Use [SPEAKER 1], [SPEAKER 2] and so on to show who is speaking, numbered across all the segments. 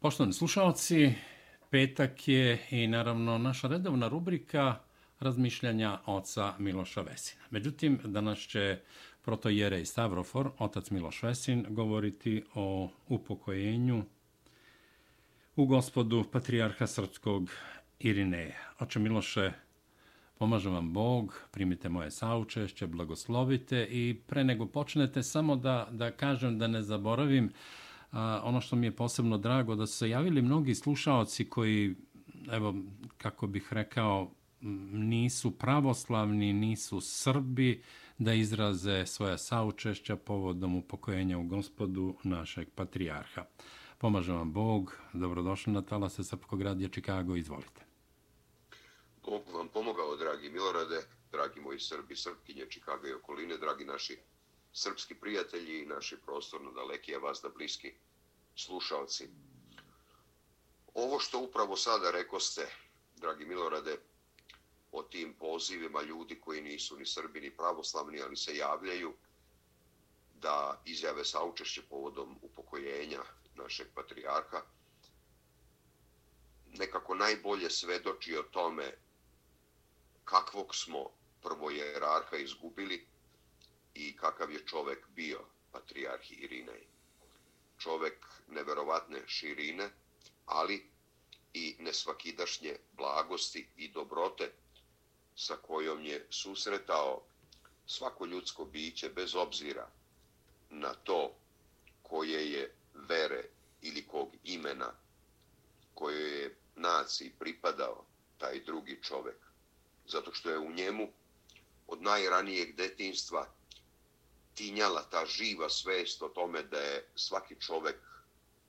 [SPEAKER 1] Poštovani slušalci, petak je i naravno naša redovna rubrika razmišljanja oca Miloša Vesina. Međutim, danas će protojere i Stavrofor, otac Miloš Vesin, govoriti o upokojenju u gospodu patrijarha srpskog Irineja. Oče Miloše, pomaže vam Bog, primite moje saučešće, blagoslovite i pre nego počnete samo da, da kažem da ne zaboravim a, ono što mi je posebno drago, da su se javili mnogi slušaoci koji, evo, kako bih rekao, nisu pravoslavni, nisu Srbi, da izraze svoja saučešća povodom upokojenja u gospodu našeg patrijarha. Pomaže vam Bog, dobrodošli na talase Srpkog radija Čikago, izvolite.
[SPEAKER 2] Bog vam pomogao, dragi Milorade, dragi moji Srbi, Srpkinje, Čikago i okoline, dragi naši srpski prijatelji i naši prostorno daleki, a vas da bliski slušalci. Ovo što upravo sada rekao ste, dragi Milorade, o tim pozivima ljudi koji nisu ni Srbi ni pravoslavni, ali se javljaju da izjave saučešće povodom upokojenja našeg patrijarha, nekako najbolje svedoči o tome kakvog smo prvo jerarha izgubili i kakav je čovek bio patrijarh Irinej. Čovek neverovatne širine, ali i nesvakidašnje blagosti i dobrote sa kojom je susretao svako ljudsko biće bez obzira na to koje je vere ili kog imena koje je naciji pripadao taj drugi čovek. Zato što je u njemu od najranijeg detinstva tinjala ta živa svest o tome da je svaki čovek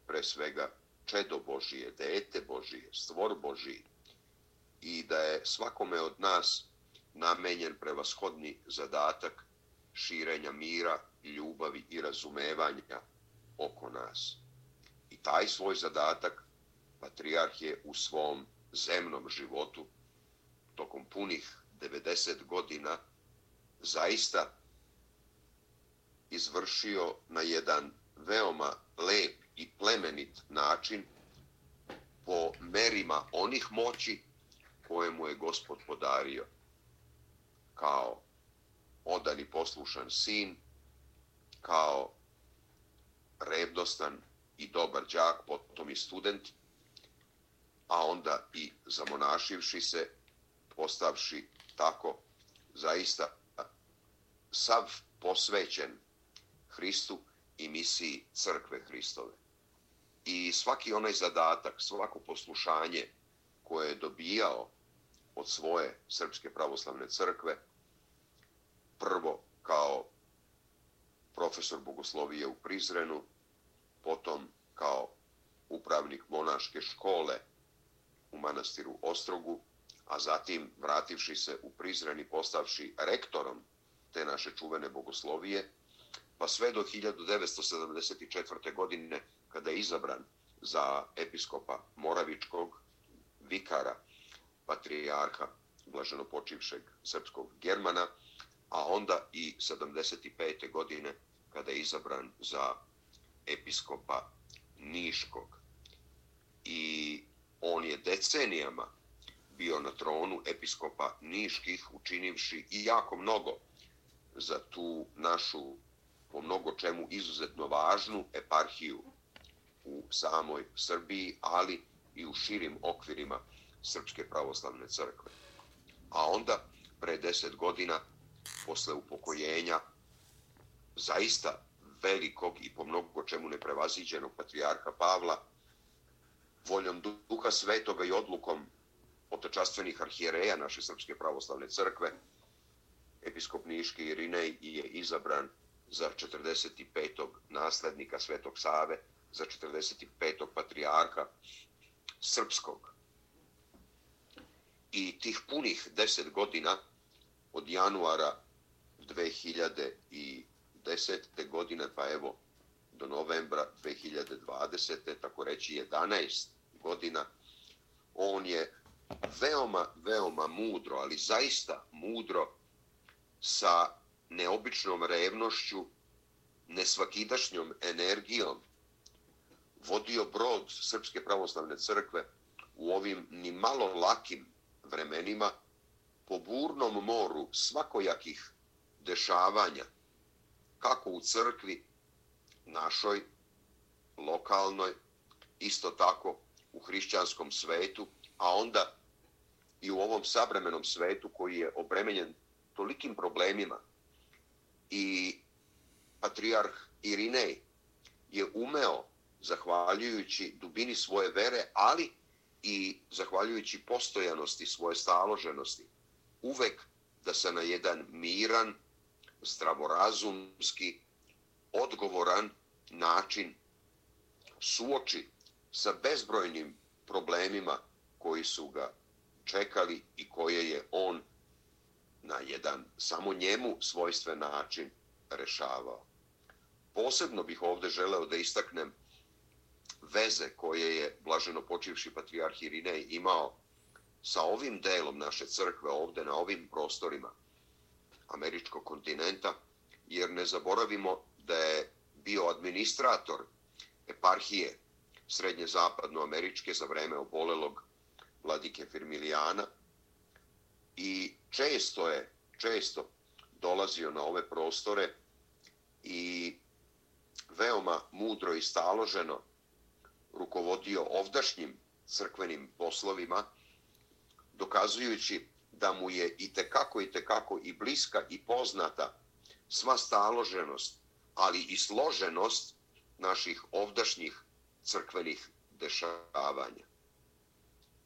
[SPEAKER 2] pre svega čedo Božije, dete Božije, stvor Božije i da je svakome od nas namenjen prevashodni zadatak širenja mira, ljubavi i razumevanja oko nas. I taj svoj zadatak patrijarh je u svom zemnom životu tokom punih 90 godina zaista izvršio na jedan veoma lep i plemenit način po merima onih moći koje mu je gospod podario. Kao odan i poslušan sin, kao revdostan i dobar džak, potom i student, a onda i zamonašivši se, postavši tako zaista sav posvećen Hristu i misiji crkve Hristove. I svaki onaj zadatak, svako poslušanje koje je dobijao od svoje Srpske pravoslavne crkve, prvo kao profesor bogoslovije u Prizrenu, potom kao upravnik monaške škole u manastiru Ostrogu, a zatim vrativši se u Prizren i postavši rektorom te naše čuvene bogoslovije, pa sve do 1974. godine kada je izabran za episkopa Moravičkog vikara patrijarha blaženo počivšeg srpskog Germana, a onda i 75. godine kada je izabran za episkopa Niškog. I on je decenijama bio na tronu episkopa Niških, učinivši i jako mnogo za tu našu, po mnogo čemu, izuzetno važnu eparhiju u samoj Srbiji, ali i u širim okvirima Srpske pravoslavne crkve. A onda, pre deset godina, posle upokojenja zaista velikog i po mnogo čemu neprevaziđenog patrijarha Pavla, voljom duha svetoga i odlukom otečastvenih arhijereja naše Srpske pravoslavne crkve, episkop Niški Irinej je izabran za 45. naslednika Svetog Save, za 45. patrijarha Srpskog. I tih punih deset godina od januara 2010. godine, pa evo do novembra 2020. tako reći 11 godina, on je veoma, veoma mudro, ali zaista mudro, sa neobičnom revnošću, nesvakidašnjom energijom, vodio brod Srpske pravoslavne crkve u ovim ni malo lakim vremenima po burnom moru svakojakih dešavanja, kako u crkvi našoj, lokalnoj, isto tako u hrišćanskom svetu, a onda i u ovom savremenom svetu koji je obremenjen tolikim problemima. I patrijarh Irinej je umeo, zahvaljujući dubini svoje vere, ali i zahvaljujući postojanosti svoje staloženosti, uvek da se na jedan miran, zdravorazumski, odgovoran način suoči sa bezbrojnim problemima koji su ga čekali i koje je on na jedan samo njemu svojstven način rešavao. Posebno bih ovde želeo da istaknem veze koje je blaženo počivši patrijarh Irinej imao sa ovim delom naše crkve ovde na ovim prostorima američkog kontinenta, jer ne zaboravimo da je bio administrator eparhije srednje zapadno američke za vreme obolelog vladike Firmilijana i često je, često dolazio na ove prostore i veoma mudro i staloženo rukovodio ovdašnjim crkvenim poslovima, dokazujući da mu je i tekako i tekako i bliska i poznata sva staloženost, ali i složenost naših ovdašnjih crkvenih dešavanja.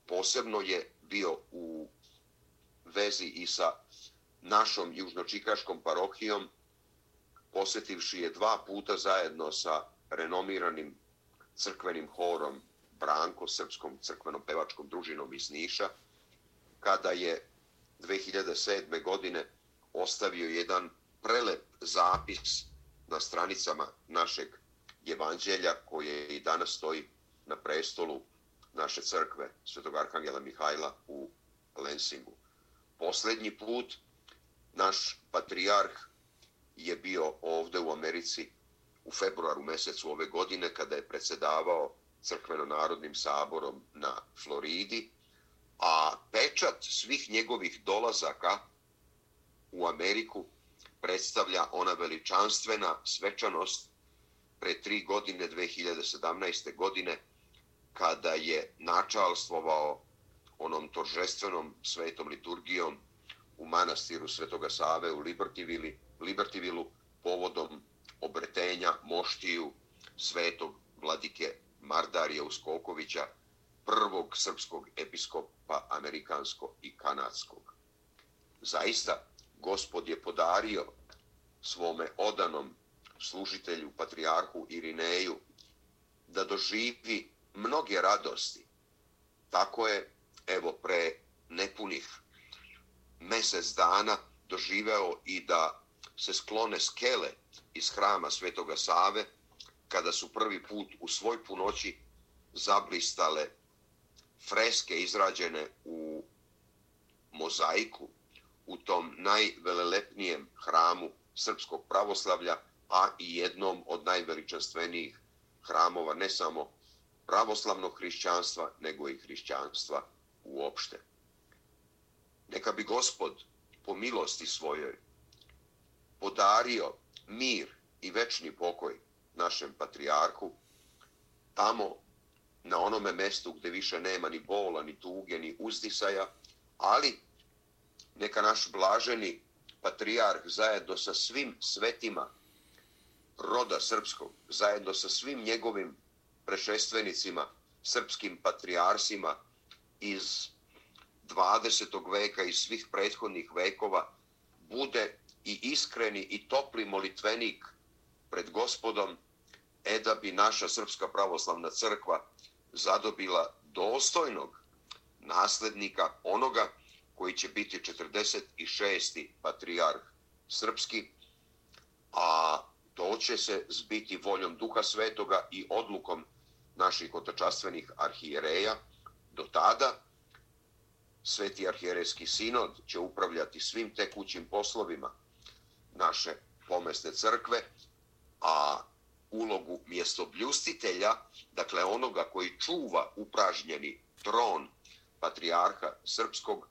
[SPEAKER 2] Posebno je bio u vezi i sa našom južnočikaškom parohijom, posjetivši je dva puta zajedno sa renomiranim crkvenim horom Branko, srpskom crkvenom pevačkom družinom iz Niša, kada je 2007. godine ostavio jedan prelep zapis na stranicama našeg evanđelja koje i danas stoji na prestolu naše crkve Svetog Arhangela Mihajla u Lensingu. Posljednji put naš patrijarh je bio ovde u Americi u februaru mesecu ove godine kada je predsedavao crkveno-narodnim saborom na Floridi, a pečat svih njegovih dolazaka u Ameriku predstavlja ona veličanstvena svečanost pre tri godine, 2017. godine, kada je načalstvovao onom toržestvenom svetom liturgijom u manastiru Svetoga Save u Libertivili, Libertivilu povodom obretenja moštiju svetog vladike Mardarija Uskokovića, prvog srpskog episkopa amerikansko i kanadskog. Zaista, gospod je podario svome odanom služitelju, patrijarhu Irineju, da doživi mnoge radosti. Tako je, evo, pre nepunih mesec dana doživeo i da se sklone skele iz hrama Svetoga Save, kada su prvi put u svoj punoći zablistale freske izrađene u mozaiku u tom najvelelepnijem hramu srpskog pravoslavlja, a i jednom od najveličanstvenijih hramova ne samo pravoslavnog hrišćanstva, nego i hrišćanstva uopšte. Neka bi gospod po milosti svojoj podario mir i večni pokoj našem patrijarhu, tamo na onome mestu gde više nema ni bola, ni tuge, ni uzdisaja, ali neka naš blaženi patrijarh zajedno sa svim svetima roda srpskog, zajedno sa svim njegovim prešestvenicima, srpskim patrijarsima iz 20. veka i svih prethodnih vekova, bude i iskreni i topli molitvenik pred gospodom, e da bi naša Srpska pravoslavna crkva zadobila dostojnog naslednika onoga koji će biti 46. patrijarh srpski, a to će se zbiti voljom Duha Svetoga i odlukom naših otačastvenih arhijereja. Do tada Sveti arhijerejski sinod će upravljati svim tekućim poslovima naše pomesne crkve, a ulogu mjestobljustitelja, dakle onoga koji čuva upražnjeni tron patrijarha srpskog,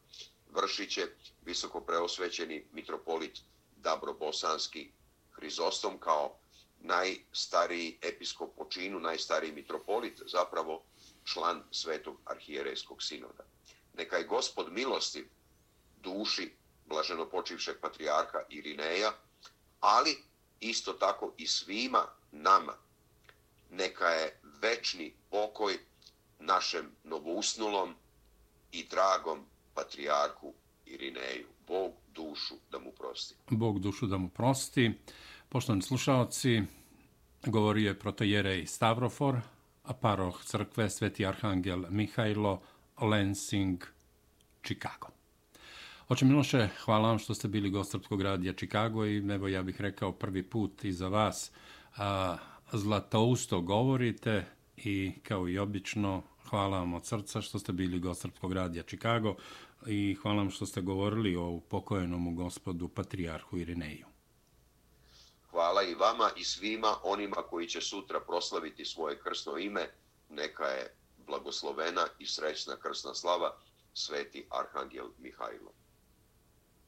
[SPEAKER 2] vršit će visoko preosvećeni mitropolit Dabro Bosanski Hrizostom kao najstariji episkop po činu, najstariji mitropolit, zapravo član Svetog arhijerejskog sinoda. Neka je gospod milosti duši blaženo počivšeg patrijarha Irineja, ali isto tako i svima nama. Neka je večni pokoj našem novousnulom i dragom patrijarhu Irineju. Bog dušu da mu prosti.
[SPEAKER 1] Bog dušu da mu prosti. Poštovani slušalci, govori je protojerej Stavrofor, paroh crkve Sveti Arhangel Mihajlo, Lansing, Chicago. Oče Miloše, hvala vam što ste bili gost Srpskog radija Chicago i evo ja bih rekao prvi put i za vas a, zlatousto govorite i kao i obično hvala vam od srca što ste bili gost Srpskog radija Chicago i hvala vam što ste govorili o pokojenomu gospodu Patrijarhu Irineju.
[SPEAKER 2] Hvala i vama i svima onima koji će sutra proslaviti svoje krsno ime. Neka je blagoslovena i srećna krsna slava Sveti Arhangel Mihajlo.